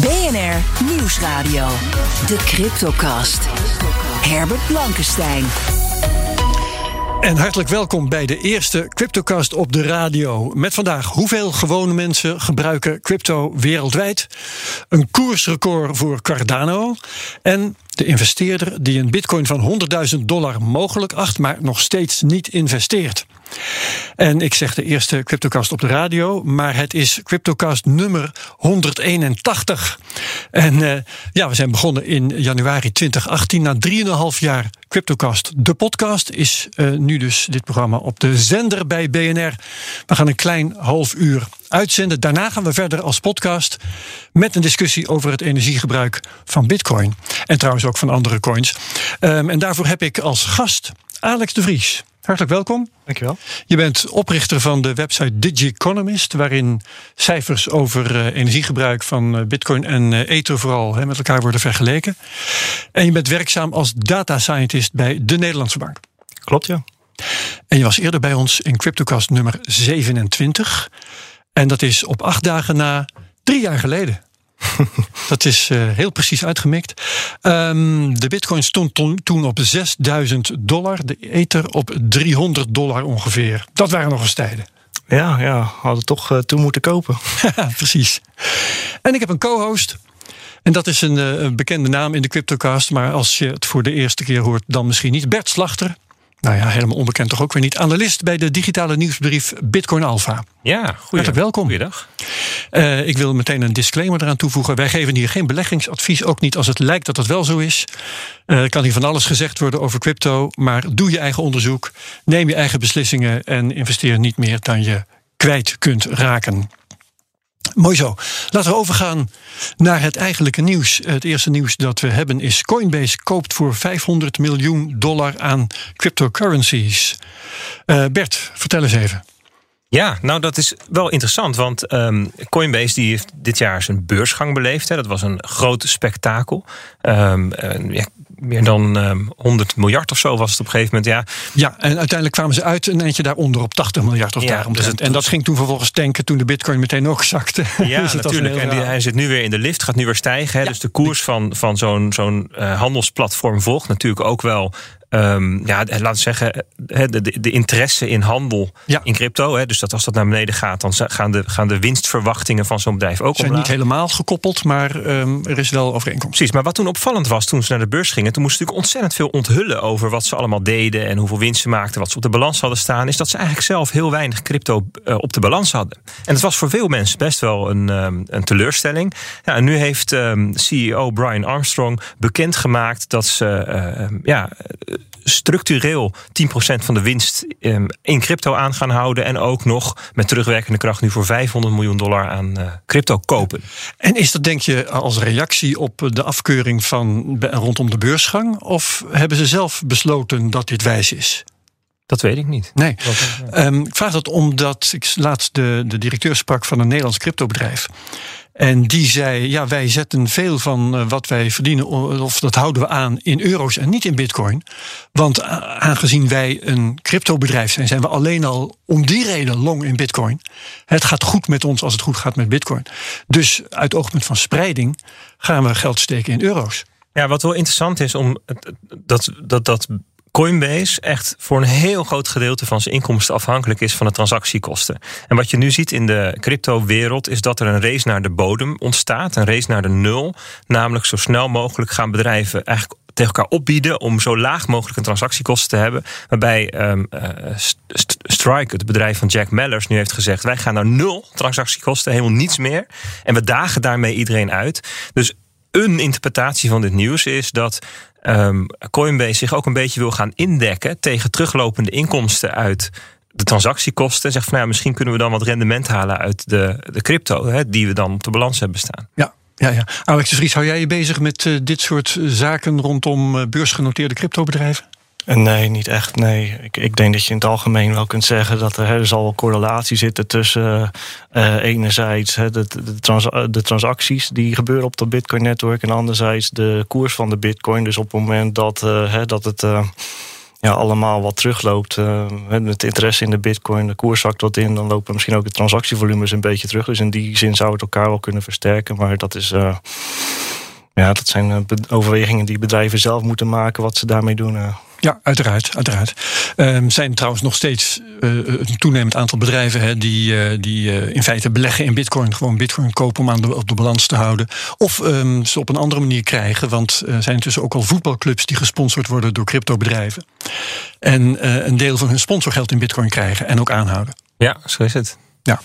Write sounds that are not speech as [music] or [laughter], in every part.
BNR Nieuwsradio. De Cryptocast. Herbert Blankenstein. En hartelijk welkom bij de eerste Cryptocast op de radio. Met vandaag hoeveel gewone mensen gebruiken crypto wereldwijd? Een koersrecord voor Cardano. En de investeerder die een bitcoin van 100.000 dollar mogelijk acht, maar nog steeds niet investeert. En ik zeg de eerste Cryptocast op de radio, maar het is Cryptocast nummer 181. En uh, ja, we zijn begonnen in januari 2018. Na 3,5 jaar Cryptocast, de podcast, is uh, nu dus dit programma op de zender bij BNR. We gaan een klein half uur uitzenden. Daarna gaan we verder als podcast met een discussie over het energiegebruik van Bitcoin. En trouwens ook van andere coins. Um, en daarvoor heb ik als gast Alex de Vries. Hartelijk welkom. Dankjewel. Je bent oprichter van de website DigiEconomist, waarin cijfers over uh, energiegebruik van uh, Bitcoin en uh, Ether vooral hè, met elkaar worden vergeleken. En je bent werkzaam als data scientist bij de Nederlandse Bank. Klopt, ja. En je was eerder bij ons in CryptoCast nummer 27. En dat is op acht dagen na drie jaar geleden. [laughs] dat is uh, heel precies uitgemikt. Um, de bitcoin stond toen op 6000 dollar, de ether op 300 dollar ongeveer. Dat waren nog eens tijden. Ja, ja, hadden toch uh, toen moeten kopen. [laughs] precies. En ik heb een co-host. En dat is een, uh, een bekende naam in de CryptoCast. Maar als je het voor de eerste keer hoort, dan misschien niet. Bert Slachter nou ja, helemaal onbekend toch ook weer niet. Analist bij de digitale nieuwsbrief Bitcoin Alpha. Ja, Hartelijk welkom. Goeiedag. Uh, ik wil meteen een disclaimer eraan toevoegen. Wij geven hier geen beleggingsadvies, ook niet als het lijkt dat dat wel zo is. Uh, er kan hier van alles gezegd worden over crypto, maar doe je eigen onderzoek, neem je eigen beslissingen en investeer niet meer dan je kwijt kunt raken. Mooi zo. Laten we overgaan naar het eigenlijke nieuws. Het eerste nieuws dat we hebben is Coinbase koopt voor 500 miljoen dollar aan cryptocurrencies. Uh, Bert, vertel eens even. Ja, nou dat is wel interessant, want um, Coinbase die heeft dit jaar zijn beursgang beleefd. Hè. Dat was een groot spektakel. Um, ja, meer dan um, 100 miljard of zo was het op een gegeven moment. Ja, ja en uiteindelijk kwamen ze uit een eentje daaronder op 80 miljard of Ja, daarom. dus en dat ging toen vervolgens tanken toen de bitcoin meteen ook zakte. [laughs] Ja, Dus natuurlijk. En die, hij zit nu weer in de lift, gaat nu weer stijgen. Hè. Ja. Dus de koers van, van zo'n zo'n eh, handelsplatform volgt natuurlijk ook wel. Ehm, ja, laten we zeggen, eh, de, de, de interesse in handel Ja. in crypto. Hè. Dus dat als dat naar beneden gaat, dan gaan de, gaan de winstverwachtingen van zo'n bedrijf ook zijn omlaag. niet helemaal gekoppeld, maar ehm, er is wel overeenkomst. Precies, maar wat toen opvallend was toen ze naar de beurs gingen, toen moesten ze natuurlijk ontzettend veel onthullen over wat ze allemaal deden en hoeveel winst ze maakten, wat ze op de balans hadden staan, is dat ze eigenlijk zelf heel weinig crypto eh, op de balans hadden. En dat was voor veel mensen best wel een, ehm, een teleurstelling. Ja, en nu heeft CEO Brian Armstrong bekendgemaakt dat ze eh, ja, eh, structureel 10% van de winst ehm, in crypto aan gaan houden en ook nog met terugwerkende kracht nu voor 500 miljoen dollar aan eh, crypto kopen. En is dat denk je als reactie op de afkeuring van rondom de beursgang? Of hebben ze zelf besloten dat dit wijs is? Dat weet ik niet. Nee. Ehm, ik vraag dat omdat ik laatst de, de directeur sprak van een Nederlands cryptobedrijf. En die zei: Ja, wij zetten veel van eh, wat wij verdienen, of dat houden we aan in euro's en niet in bitcoin. Want a- aangezien wij een cryptobedrijf zijn, zijn we alleen al om die reden long in bitcoin. Het gaat goed met ons als het goed gaat met bitcoin. Dus uit oogpunt van spreiding gaan we geld steken in euro's. Ja, wat wel interessant is om dat, dat, dat Coinbase echt voor een heel groot gedeelte van zijn inkomsten afhankelijk is van de transactiekosten. En wat je nu ziet in de crypto-wereld is dat er een race naar de bodem ontstaat, een race naar de nul. Namelijk zo snel mogelijk gaan bedrijven eigenlijk tegen elkaar opbieden om zo laag mogelijk een transactiekosten te hebben. Waarbij St- Strike, het bedrijf van Jack Mellers, nu heeft gezegd: wij gaan naar nul transactiekosten, helemaal niets meer. En we dagen daarmee iedereen uit. Dus een interpretatie van dit nieuws is dat ehm, Coinbase zich ook een beetje wil gaan indekken tegen teruglopende inkomsten uit de transactiekosten. Zegt van nou, ja, misschien kunnen we dan wat rendement halen uit de, de crypto, hè, die we dan op de balans hebben staan. Ja. Ja, ja. Alex de Vries, hou jij je bezig met eh, dit soort zaken rondom eh, beursgenoteerde cryptobedrijven? Nee, niet echt. Nee. Ik, ik denk dat je in het algemeen wel kunt zeggen dat er, hè, er zal wel correlatie zitten tussen eh, eh, enerzijds hè, de, de, trans- de transacties die gebeuren op dat Bitcoin-netwerk en anderzijds de koers van de Bitcoin. Dus op het moment dat, eh, hè, dat het. ja, allemaal wat terugloopt. Met interesse in de bitcoin, de koers zakt wat in... dan lopen misschien ook de transactievolumes een beetje terug. Dus in die zin zou het elkaar wel kunnen versterken. Maar dat is... Ja, dat zijn overwegingen die bedrijven zelf moeten maken... wat ze daarmee doen. Ja, uiteraard. uiteraard. Um, zijn trouwens nog steeds uh, een toenemend aantal bedrijven hè, die, uh, die uh, in feite beleggen in bitcoin. Gewoon bitcoin kopen om aan de, op de balans te houden. Of um, ze op een andere manier krijgen. Want er zijn intussen ook al voetbalclubs die gesponsord worden door cryptobedrijven. En een deel van hun sponsorgeld in bitcoin krijgen en ook aanhouden. Ja, zo is het. Ja,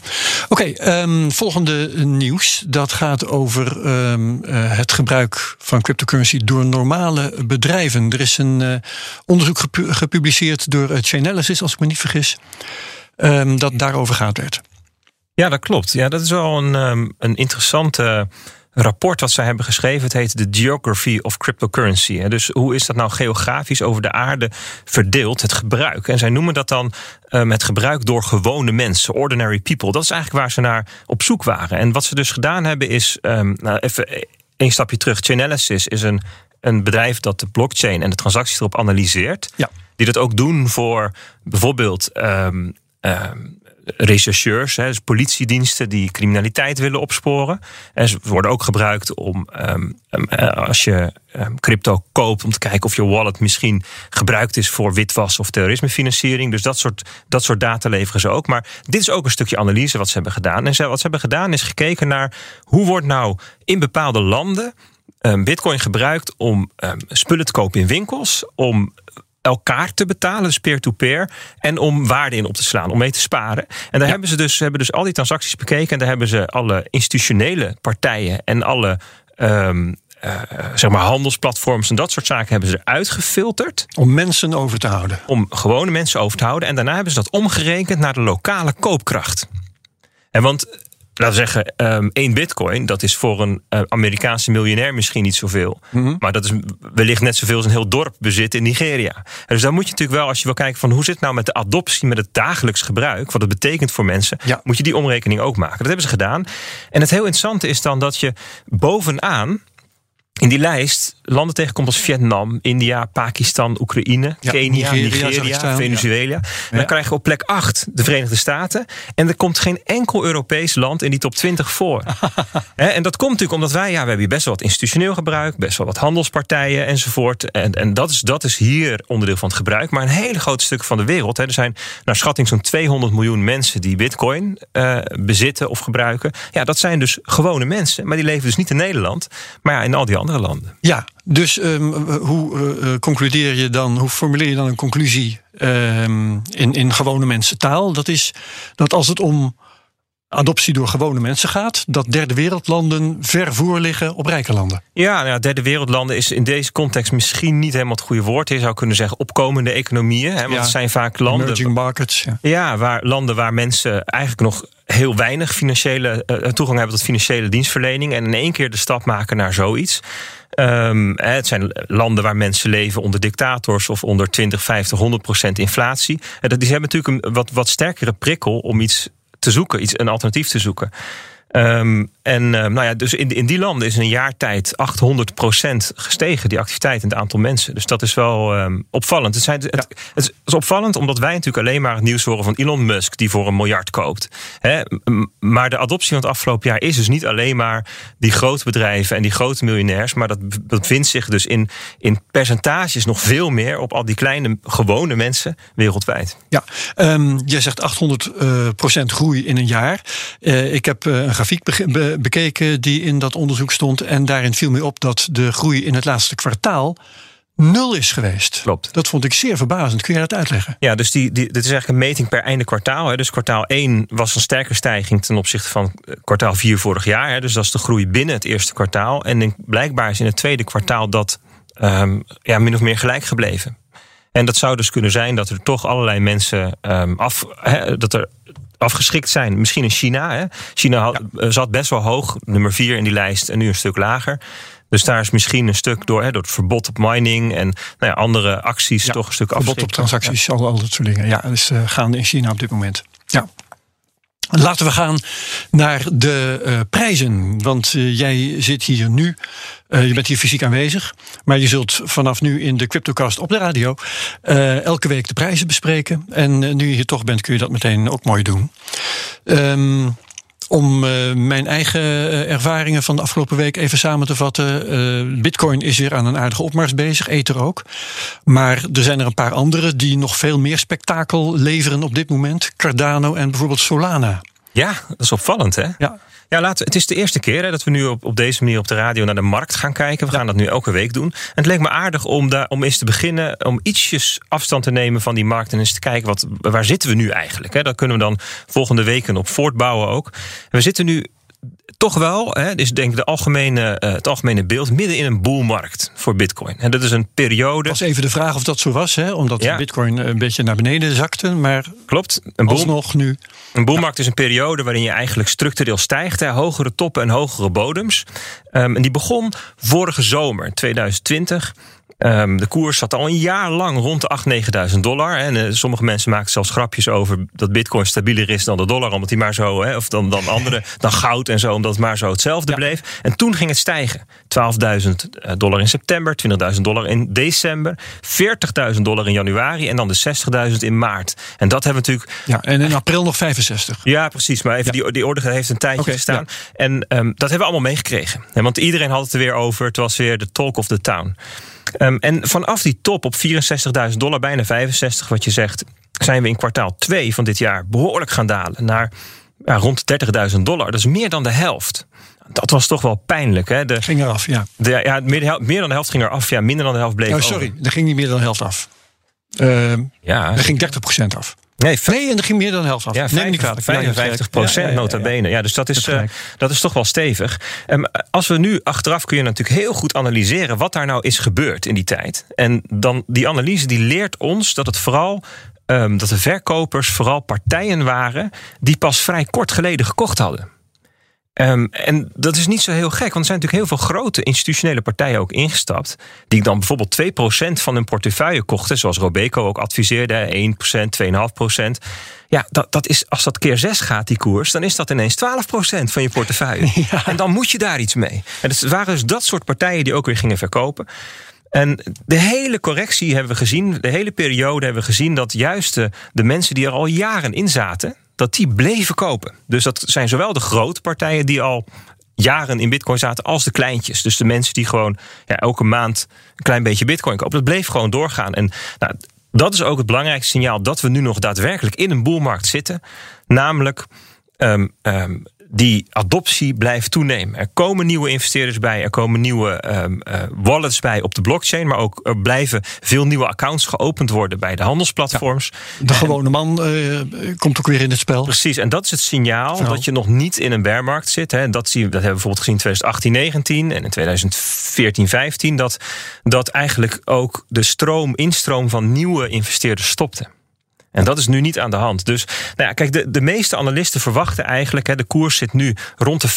oké. Um, volgende nieuws. Dat gaat over um, uh, het gebruik van cryptocurrency door normale bedrijven. Er is een uh, onderzoek gepu gepubliceerd door uh, Chainalysis, als ik me niet vergis, um, dat daarover gaat werd. Ja, dat klopt. Ja, dat is wel een, een interessante rapport wat zij hebben geschreven. Het heet The Geography of Cryptocurrency. Dus hoe is dat nou geografisch over de aarde verdeeld, het gebruik? En zij noemen dat dan um, het gebruik door gewone mensen, ordinary people. Dat is eigenlijk waar ze naar op zoek waren. En wat ze dus gedaan hebben is, um, nou even een stapje terug. Chainalysis is een, een bedrijf dat de blockchain en de transacties erop analyseert. Ja. Die dat ook doen voor bijvoorbeeld um, rechercheurs, dus politiediensten die criminaliteit willen opsporen. En ze worden ook gebruikt om, um, als je um, crypto koopt, om te kijken of je wallet misschien gebruikt is voor witwas of terrorismefinanciering. Dus dat soort, dat soort data leveren ze ook. Maar dit is ook een stukje analyse wat ze hebben gedaan. En wat ze hebben gedaan is gekeken naar hoe wordt nou in bepaalde landen Bitcoin gebruikt om spullen te kopen in winkels, om elkaar te betalen, dus peer-to-peer, en om waarde in op te slaan, om mee te sparen. En daar hebben ze dus, hebben dus al die transacties bekeken en daar hebben ze alle institutionele partijen en alle um, uh, zeg maar handelsplatforms en dat soort zaken hebben ze eruit gefilterd. Om mensen over te houden. Om gewone mensen over te houden. En daarna hebben ze dat omgerekend naar de lokale koopkracht. En want laten we zeggen, um, één bitcoin, dat is voor een uh, Amerikaanse miljonair misschien niet zoveel. Mm -hmm. Maar dat is wellicht net zoveel als een heel dorp bezit in Nigeria. Dus dan moet je natuurlijk wel, als je wil kijken van hoe zit het nou met de adoptie, met het dagelijks gebruik, wat het betekent voor mensen, ja. moet je die omrekening ook maken. Dat hebben ze gedaan. En het heel interessante is dan dat je bovenaan in die lijst landen tegenkomt als Vietnam, India, Pakistan, Oekraïne, ja, Kenia, Nigeria, Nigeria Venezuela. En dan krijg je op plek 8 de Verenigde Staten. En er komt geen enkel Europees land in die top 20 voor. [laughs] en dat komt natuurlijk omdat wij, ja, we hebben hier best wel wat institutioneel gebruik, best wel wat handelspartijen enzovoort. En, en dat, is, dat is hier onderdeel van het gebruik. Maar een hele groot stuk van de wereld, er zijn naar schatting zo'n 200 miljoen mensen die Bitcoin uh, bezitten of gebruiken. Ja, dat zijn dus gewone mensen, maar die leven dus niet in Nederland, maar ja, in al die andere landen. Ja, dus um, hoe uh, concludeer je dan, hoe formuleer je dan een conclusie um, in, in gewone mensentaal? Dat is dat als het om adoptie door gewone mensen gaat, dat derde wereldlanden ver voor liggen op rijke landen. Ja, nou derde wereldlanden is in deze context misschien niet helemaal het goede woord. Je zou kunnen zeggen opkomende economieën. Hè, want Ja, het zijn vaak landen. Emerging markets. Ja. Ja, waar, landen waar mensen eigenlijk nog heel weinig financiële uh, toegang hebben tot financiële dienstverlening. En in één keer de stap maken naar zoiets. Um, het zijn landen waar mensen leven onder dictators of onder 20, 50, 100 procent inflatie. En dat, die hebben natuurlijk een wat, wat sterkere prikkel om iets te zoeken, iets, een alternatief te zoeken. Um, en uh, nou ja, dus in, in die landen is in een jaar tijd 800% gestegen, die activiteit en het aantal mensen. Dus dat is wel um, opvallend. Het, zijn, het, ja. het, is opvallend omdat wij natuurlijk alleen maar het nieuws horen van Elon Musk, die voor een miljard koopt. Hè? Maar de adoptie van het afgelopen jaar is dus niet alleen maar die grote bedrijven en die grote miljonairs, maar dat bevindt zich dus in, in percentages nog veel meer op al die kleine, gewone mensen wereldwijd. Ja, um, jij zegt 800% uh, groei in een jaar. Uh, ik heb uh, een grafiek be bekeken die in dat onderzoek stond. En daarin viel me op dat de groei in het laatste kwartaal nul is geweest. Klopt. Dat vond ik zeer verbazend. Kun je dat uitleggen? Ja, dus die, die, dit is eigenlijk een meting per einde kwartaal. Hè. Dus kwartaal 1 was een sterke stijging ten opzichte van kwartaal 4 vorig jaar. Hè. Dus dat is de groei binnen het eerste kwartaal. En in, blijkbaar is in het tweede kwartaal dat um, ja, min of meer gelijk gebleven. En dat zou dus kunnen zijn dat er toch allerlei mensen um, af. Hè, dat er afgeschikt zijn. Misschien in China. Hè. China had, ja. zat best wel hoog, nummer 4 in die lijst en nu een stuk lager. Dus daar is misschien een stuk door, hè, door het verbod op mining en nou ja, andere acties ja, toch een stuk Verbod op transacties, al, al dat soort dingen. Ja, dat is uh, gaande in China op dit moment. Ja. Laten we gaan naar de uh, prijzen. Want uh, jij zit hier nu. Uh, je bent hier fysiek aanwezig. Maar je zult vanaf nu in de CryptoCast op de radio. elke week de prijzen bespreken. En nu je hier toch bent, kun je dat meteen ook mooi doen. Um, om uh, mijn eigen uh, ervaringen van de afgelopen week even samen te vatten. Uh, Bitcoin is weer aan een aardige opmars bezig, Ether ook. Maar er zijn er een paar andere die nog veel meer spektakel leveren op dit moment. Cardano en bijvoorbeeld Solana. Ja, dat is opvallend hè? Ja. Ja, laten, het is de eerste keer hè, dat we nu op, op deze manier op de radio naar de markt gaan kijken. We gaan dat nu elke week doen. En het leek me aardig om, daar, om eens te beginnen, om ietsjes afstand te nemen van die markt en eens te kijken wat, waar zitten we nu eigenlijk. Hè? Daar kunnen we dan volgende weken op voortbouwen ook. we zitten nu toch wel, hè, dus denk ik de algemene, uh, het algemene beeld, midden in een boelmarkt voor Bitcoin. En dat is een periode. was even de vraag of dat zo was, hè? omdat ja. Bitcoin een beetje naar beneden zakte. Maar klopt. Een boel, nog nu. Een boelmarkt is een periode waarin je eigenlijk structureel stijgt, hè, hogere toppen en hogere bodems. Um, en die begon vorige zomer, 2020. Um, de koers zat al een jaar lang rond de 8.000, 9.000 dollar. En uh, sommige mensen maken zelfs grapjes over dat bitcoin stabieler is dan de dollar. Omdat hij maar zo, hè, of dan, dan andere, [laughs] dan goud en zo, omdat het maar zo hetzelfde ja. bleef. En toen ging het stijgen. 12.000 dollar in september, 20.000 dollar in december, 40.000 dollar in januari en dan de 60.000 in maart. En dat hebben we natuurlijk. Ja, en in april nog 65. Ja, precies. Maar even ja. die, die orde heeft een tijdje okay, gestaan. Ja. En um, dat hebben we allemaal meegekregen. Want iedereen had het er weer over. Het was weer de talk of the town. Um, en vanaf die top op 64.000 dollar, bijna 65, wat je zegt, zijn we in kwartaal 2 van dit jaar behoorlijk gaan dalen naar ja, rond 30.000 dollar. Dat is meer dan de helft. Dat was toch wel pijnlijk. Hè? De, ging eraf, ja. De, ja meer, meer, dan de helft ging eraf. Ja, minder dan de helft bleef oh, sorry, over. er ging niet meer dan de helft af. Uh, ja. Er ging 30% af. Nee, nee, en er ging meer dan de helft af. Ja, 55, 55 procent ja, nota bene. Ja, dus dat is, uh, dat is toch wel stevig. Um, als we nu achteraf kun je natuurlijk heel goed analyseren... wat daar nou is gebeurd in die tijd. En dan die analyse die leert ons dat het vooral... Um, dat de verkopers vooral partijen waren... die pas vrij kort geleden gekocht hadden. Um, en dat is niet zo heel gek, want er zijn natuurlijk heel veel grote institutionele partijen ook ingestapt. Die dan bijvoorbeeld 2% van hun portefeuille kochten, zoals Robeco ook adviseerde, 1%, 2,5%. Ja, dat, dat is, als dat keer 6 gaat, die koers, dan is dat ineens 12% van je portefeuille. [laughs] Ja. En dan moet je daar iets mee. En het waren dus dat soort partijen die ook weer gingen verkopen. En de hele correctie hebben we gezien, de hele periode hebben we gezien dat juist de, de mensen die er al jaren in zaten, dat die bleven kopen. Dus dat zijn zowel de grote partijen die al jaren in bitcoin zaten als de kleintjes. Dus de mensen die gewoon ja, elke maand een klein beetje bitcoin kopen. Dat bleef gewoon doorgaan. En nou, dat is ook het belangrijkste signaal dat we nu nog daadwerkelijk in een boelmarkt zitten. Namelijk um, um, die adoptie blijft toenemen. Er komen nieuwe investeerders bij, er komen nieuwe um, uh, wallets bij op de blockchain, maar ook er blijven veel nieuwe accounts geopend worden bij de handelsplatforms. Ja, de gewone man uh, komt ook weer in het spel. Precies, en dat is het signaal dat je nog niet in een bearmarkt zit. Hè. Dat, zie, dat hebben we bijvoorbeeld gezien in 2018, 19 en in 2014, 15, dat, dat eigenlijk ook de stroom, instroom van nieuwe investeerders stopte. En dat is nu niet aan de hand. Dus nou ja, kijk, de, de meeste analisten verwachten eigenlijk, hè, de koers zit nu rond de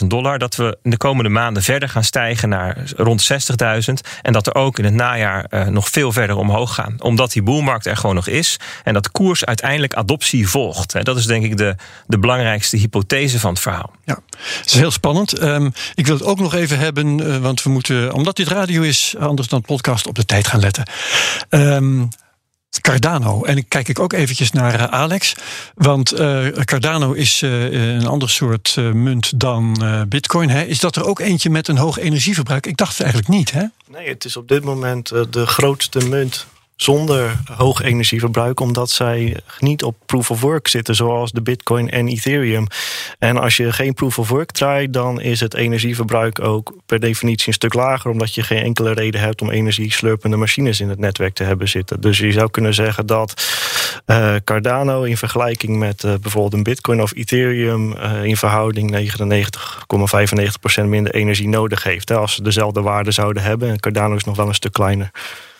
50.000 dollar, dat we in de komende maanden verder gaan stijgen naar rond 60.000. En dat er ook in het najaar uh, nog veel verder omhoog gaan. Omdat die boelmarkt er gewoon nog is. En dat de koers uiteindelijk adoptie volgt. Hè. Dat is denk ik de, de belangrijkste hypothese van het verhaal. Ja, het is heel spannend. Um, ik wil het ook nog even hebben, uh, want we moeten, omdat dit radio is, anders dan podcast, op de tijd gaan letten. Um, Cardano. En ik kijk ik ook eventjes naar uh, Alex. Want uh, Cardano is uh, een ander soort munt dan Bitcoin. Hè? Is dat er ook eentje met een hoog energieverbruik? Ik dacht het eigenlijk niet, hè? Nee, het is op dit moment de grootste munt zonder hoog energieverbruik, omdat zij niet op proof of work zitten, zoals de Bitcoin en Ethereum. En als je geen proof of work draait, dan is het energieverbruik ook per definitie een stuk lager, omdat je geen enkele reden hebt om energieslurpende machines in het netwerk te hebben zitten. Dus je zou kunnen zeggen dat uh, Cardano in vergelijking met uh, bijvoorbeeld een Bitcoin of Ethereum uh, in verhouding 99,95% minder energie nodig heeft. Als ze dezelfde waarde zouden hebben. En Cardano is nog wel een stuk kleiner.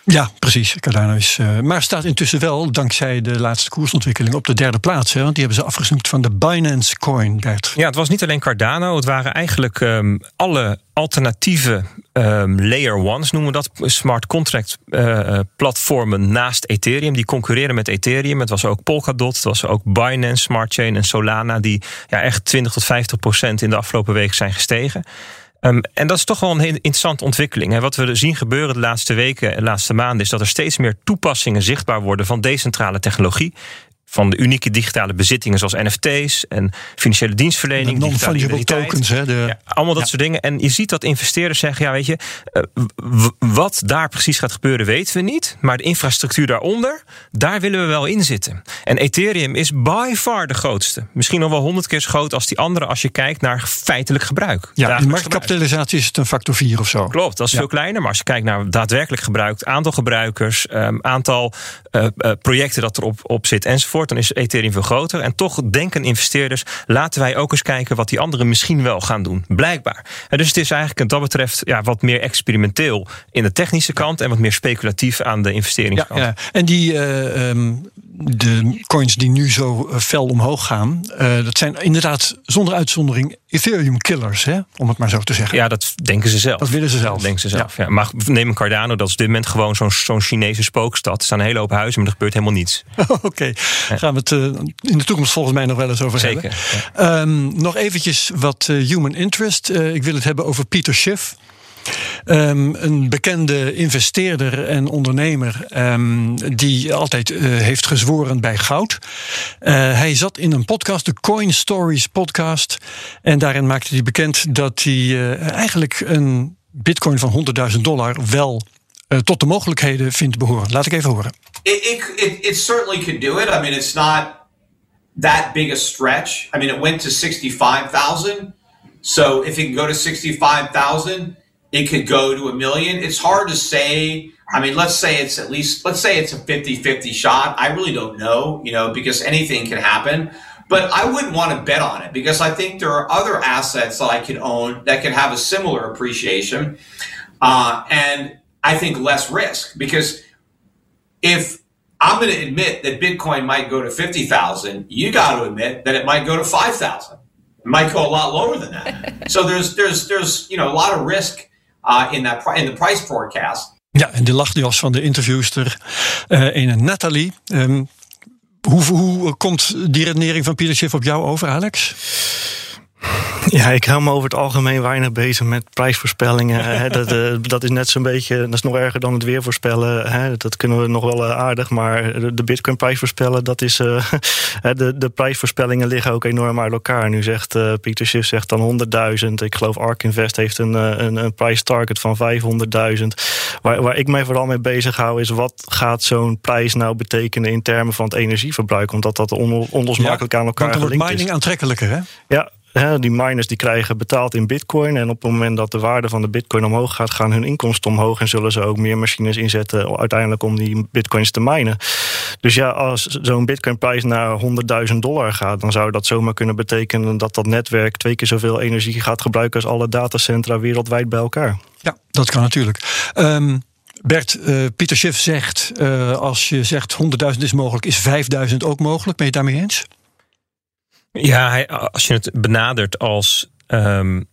Ja, precies. Cardano is. Uh, maar staat intussen wel, dankzij de laatste koersontwikkeling, op de derde plaats. Hè? Want die hebben ze afgesnoept van de Binance Coin, Bert. Ja, het was niet alleen Cardano. Het waren eigenlijk um, alle alternatieve um, layer ones, noemen we dat. Smart contract uh, platformen naast Ethereum. Die concurreren met Ethereum. Het was ook Polkadot, het was ook Binance, Smart Chain en Solana. Die ja, echt 20 tot 50 procent in de afgelopen week zijn gestegen. Um, en dat is toch wel een interessante ontwikkeling. Hè. Wat we zien gebeuren de laatste weken en laatste maanden is dat er steeds meer toepassingen zichtbaar worden van decentrale technologie van de unieke digitale bezittingen zoals NFT's en financiële dienstverlening. Non-fungible tokens. Hè, de... ja, allemaal dat soort dingen. En je ziet dat investeerders zeggen, ja weet je, eh, wat daar precies gaat gebeuren weten we niet. Maar de infrastructuur daaronder, daar willen we wel in zitten. En Ethereum is by far de grootste. Misschien nog wel honderd keer zo groot als die andere als je kijkt naar feitelijk gebruik. Ja, de marktkapitalisatie is het een factor 4 of zo. Klopt, dat is veel kleiner. Maar als je kijkt naar daadwerkelijk gebruik, aantal gebruikers, um, aantal uh, uh, projecten dat erop op zit enzovoort dan is Ethereum veel groter. En toch denken investeerders, laten wij ook eens kijken wat die anderen misschien wel gaan doen. Blijkbaar. En dus het is eigenlijk wat dat betreft ja, wat meer experimenteel in de technische kant en wat meer speculatief aan de investeringskant. Ja, ja. En die uh, um, de coins die nu zo eh, fel omhoog gaan, uh, dat zijn inderdaad zonder uitzondering Ethereum killers, hè? om het maar zo te zeggen. Ja, dat denken ze zelf. Dat willen ze zelf. Dat denken ze zelf. Ja. ja. Maar neem een Cardano, dat is op dit moment gewoon zo'n zo'n Chinese spookstad. Er staan een hele hoop huizen, maar er gebeurt helemaal niets. [laughs] Oké, gaan we het uh, in de toekomst volgens mij nog wel eens over Zeker, hebben. Ja. Um, nog eventjes wat uh, human interest. Ik wil het hebben over Peter Schiff. Um, een bekende investeerder en ondernemer um, die altijd uh, heeft gezworen bij goud. Uh, hij zat in een podcast, de Coin Stories podcast. En daarin maakte hij bekend dat hij uh, eigenlijk een bitcoin van 100.000 dollar wel tot de mogelijkheden vindt behoren. Laat ik even horen. It, it, it certainly could do it. I mean, it's not that big a stretch. I mean, it went to 65,000. So if it can go to 65,000... it could go to a million. It's hard to say. I mean, let's say it's at least, let's say it's a 50 50 shot. I really don't know, you know, because anything can happen. But I wouldn't want to bet on it because I think there are other assets that I could own that could have a similar appreciation. Uh, and I think less risk because if I'm going to admit that Bitcoin might go to 50,000, you got to admit that it might go to 5,000. It might go a lot lower than that. [laughs] so there's, there's, there's, you know, a lot of risk uh, in, that, in the price forecast. Ja, en die was van de interviewster uh, een Nathalie. Um, hoe, hoe komt die redenering van Pieter Schiff op jou over, Alex? Ja, ik hou me over het algemeen weinig bezig met prijsvoorspellingen. [laughs] dat, uh, dat is net zo'n beetje, dat is nog erger dan het weer voorspellen. Dat kunnen we nog wel uh, aardig, maar de bitcoin prijs voorspellen, dat is, [laughs] uh, de, de prijsvoorspellingen liggen ook enorm uit elkaar. Nu zegt Pieter Schiff zegt dan 100.000. Ik geloof ARK Invest heeft een, een, een prijstarget van 500.000. Waar, waar ik mij vooral mee bezig hou is wat gaat zo'n prijs nou betekenen in termen van het energieverbruik? Omdat dat on, onlosmakelijk ja, aan elkaar gelinkt is. dan wordt mining aantrekkelijker, hè? Ja, die miners die krijgen betaald in bitcoin. En op het moment dat de waarde van de bitcoin omhoog gaat, gaan hun inkomsten omhoog. En zullen ze ook meer machines inzetten uiteindelijk om die bitcoins te minen. Dus ja, als zo'n bitcoinprijs naar 100.000 dollar gaat, dan zou dat zomaar kunnen betekenen dat dat netwerk twee keer zoveel energie gaat gebruiken als alle datacentra wereldwijd bij elkaar. Ja, dat kan natuurlijk. Um... Bert, uh, Pieter Schiff zegt, uh, als je zegt 100.000 is mogelijk, is 5.000 ook mogelijk. Ben je het daarmee eens? Ja, als je het benadert als um,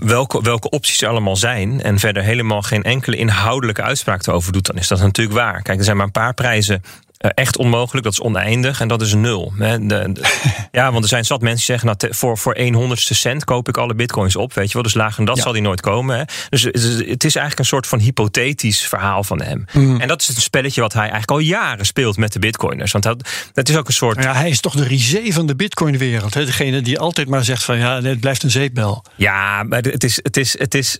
welke, welke opties er allemaal zijn en verder helemaal geen enkele inhoudelijke uitspraak erover doet, dan is dat natuurlijk waar. Kijk, er zijn maar een paar prijzen echt onmogelijk, dat is oneindig en dat is nul. De, [laughs] ja, want er zijn zat mensen die zeggen, nou, voor, voor 1 honderdste cent koop ik alle bitcoins op, weet je wel. Dus lager dan dat zal die nooit komen. Hè. Dus het is eigenlijk een soort van hypothetisch verhaal van hem. Mm. En dat is een spelletje wat hij eigenlijk al jaren speelt met de bitcoiners. Want dat, dat is ook een soort... Ja, hij is toch de risé van de bitcoinwereld. Hè? Degene die altijd maar zegt van, ja, het blijft een zeepbel. Ja, maar het is... Het is, het is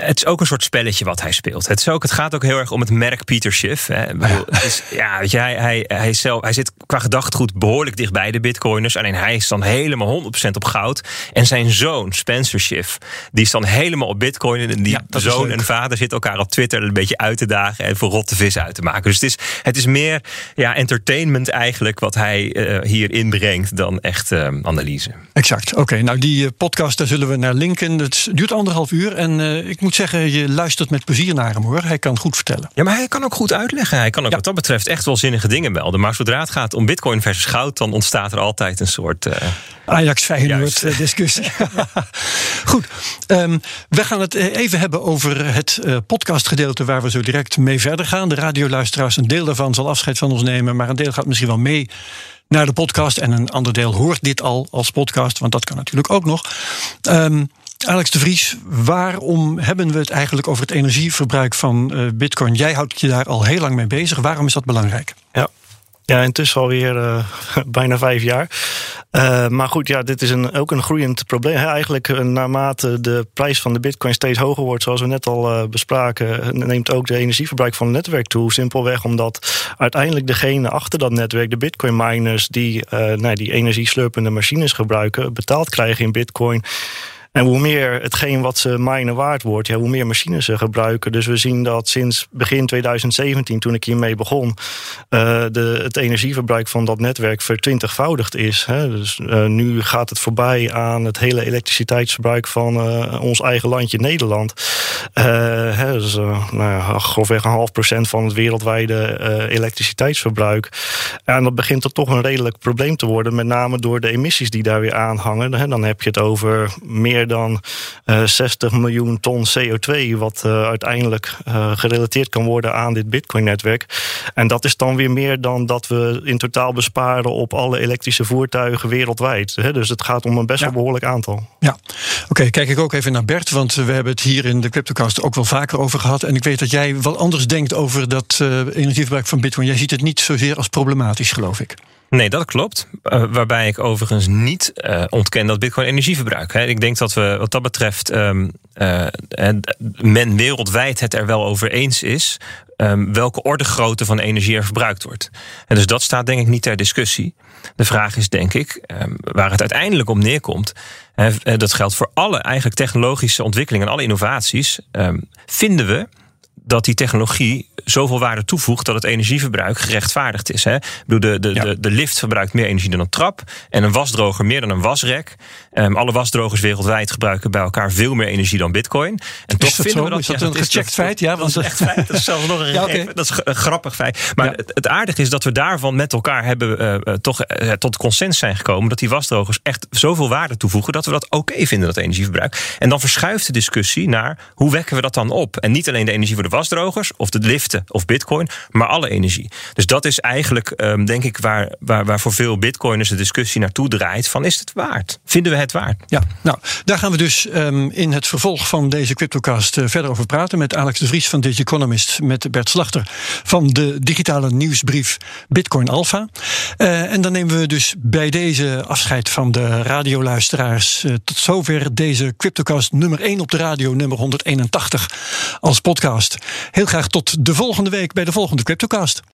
het is ook een soort spelletje wat hij speelt. Het, is ook, het gaat ook heel erg om het merk Peter Schiff. Hè. Bedoel, is, ja, weet je, hij, hij, hij, zelf, hij zit qua gedachtegoed behoorlijk dicht bij de bitcoiners. Alleen hij is dan helemaal 100% op goud. En zijn zoon, Spencer Schiff, die is dan helemaal op bitcoin. En die zoon en vader zitten elkaar op Twitter een beetje uit te dagen. En voor rotte vis uit te maken. Dus het is, het is meer ja, entertainment eigenlijk wat hij uh, hier inbrengt dan echt uh, analyse. Exact. Oké, nou die podcast daar zullen we naar linken. Het duurt anderhalf uur en uh, ik moet moet zeggen, je luistert met plezier naar hem hoor. Hij kan goed vertellen. Ja, maar hij kan ook goed uitleggen. Hij kan ook Ja. wat dat betreft echt wel zinnige dingen melden. Maar zodra het gaat om bitcoin versus goud... dan ontstaat er altijd een soort... eh, Ajax Feyenoord Juist. eh, discussie. [laughs] Goed, ehm, we gaan het eh, even hebben over het podcastgedeelte waar we zo direct mee verder gaan. De radioluisteraars, een deel daarvan zal afscheid van ons nemen, maar een deel gaat misschien wel mee naar de podcast en een ander deel hoort dit al als podcast, want dat kan natuurlijk ook nog. Ehm, Alex de Vries, waarom hebben we het eigenlijk over het energieverbruik van eh, Bitcoin? Jij houdt je daar al heel lang mee bezig. Waarom is dat belangrijk? Ja. Ja, intussen alweer eh, [laughs] bijna vijf jaar. Eh, maar goed, ja, dit is een, ook een groeiend probleem. Eigenlijk naarmate de prijs van de bitcoin steeds hoger wordt... zoals we net al bespraken... neemt ook de energieverbruik van het netwerk toe. Simpelweg omdat uiteindelijk degene achter dat netwerk... de bitcoin miners die nou, die energieslurpende machines gebruiken... betaald krijgen in bitcoin... En hoe meer hetgeen wat ze minen waard wordt, ja, hoe meer machines ze gebruiken. Dus we zien dat sinds begin 2017, toen ik hiermee begon, eh, de, het energieverbruik van dat netwerk vertwintigvoudigd is. Hè. Dus eh, nu gaat het voorbij aan het hele elektriciteitsverbruik van eh, ons eigen landje Nederland. Hè, dus, nou ja, een half procent van het wereldwijde elektriciteitsverbruik. En dat begint er toch een redelijk probleem te worden, met name door de emissies die daar weer aan hangen. Hè. Dan heb je het over meer dan eh 60 miljoen ton CO2, wat eh, uiteindelijk eh, gerelateerd kan worden aan dit Bitcoin-netwerk. En dat is dan weer meer dan dat we in totaal besparen op alle elektrische voertuigen wereldwijd. Hè. Dus het gaat om een best wel Ja. behoorlijk aantal. Ja, oké, kijk ik ook even naar Bert, want we hebben het hier in de Cryptocast ook wel vaker over gehad. En ik weet dat jij wel anders denkt over dat eh, energieverbruik van Bitcoin. Jij ziet het niet zozeer als problematisch, geloof ik. Nee, dat klopt. Eh, waarbij ik overigens niet eh, ontken dat Bitcoin energie verbruikt. Ik denk dat we wat dat betreft ehm, eh, men wereldwijd het er wel over eens is. ehm, welke orde grootte van energie er verbruikt wordt. Dus dat staat denk ik niet ter discussie. De vraag is denk ik, ehm, waar het uiteindelijk om neerkomt. dat geldt voor alle eigenlijk technologische ontwikkelingen en alle innovaties. vinden we dat die technologie zoveel waarde toevoegt dat het energieverbruik gerechtvaardigd is. Hè? Ik bedoel, de, de, Ja. de, de lift verbruikt meer energie dan een trap. En een wasdroger meer dan een wasrek. Ehm, alle wasdrogers wereldwijd gebruiken bij elkaar veel meer energie dan bitcoin. En toch vinden zo? we dat, Is dat ja, een gecheckt dat- feit? Ja, dat is want- echt feit. Dat is zelfs nog een, [laughs] Ja, dat is een grappig feit. Maar Ja. het, het aardige is dat we daarvan met elkaar hebben eh, eh, toch eh, tot consens zijn gekomen dat die wasdrogers echt zoveel waarde toevoegen dat we dat oké vinden, dat energieverbruik. En dan verschuift de discussie naar hoe wekken we dat dan op? En niet alleen de energie voor de wasdrogers of de liften of bitcoin, maar alle energie. Dus dat is eigenlijk, ehm, denk ik, waar, waar, waar voor veel bitcoiners de discussie naartoe draait: van is het waard? Vinden we het waard? Ja, nou, daar gaan we dus ehm, in het vervolg van deze Cryptocast eh, verder over praten. Met Alex de Vries van Digi Economist. Met Bert Slachter van de digitale nieuwsbrief Bitcoin Alpha. Eh, en dan nemen we dus bij deze afscheid van de radioluisteraars. eh, tot zover deze Cryptocast nummer 1 op de radio, nummer 181 als podcast. Heel graag tot de volgende week bij de volgende Cryptocast.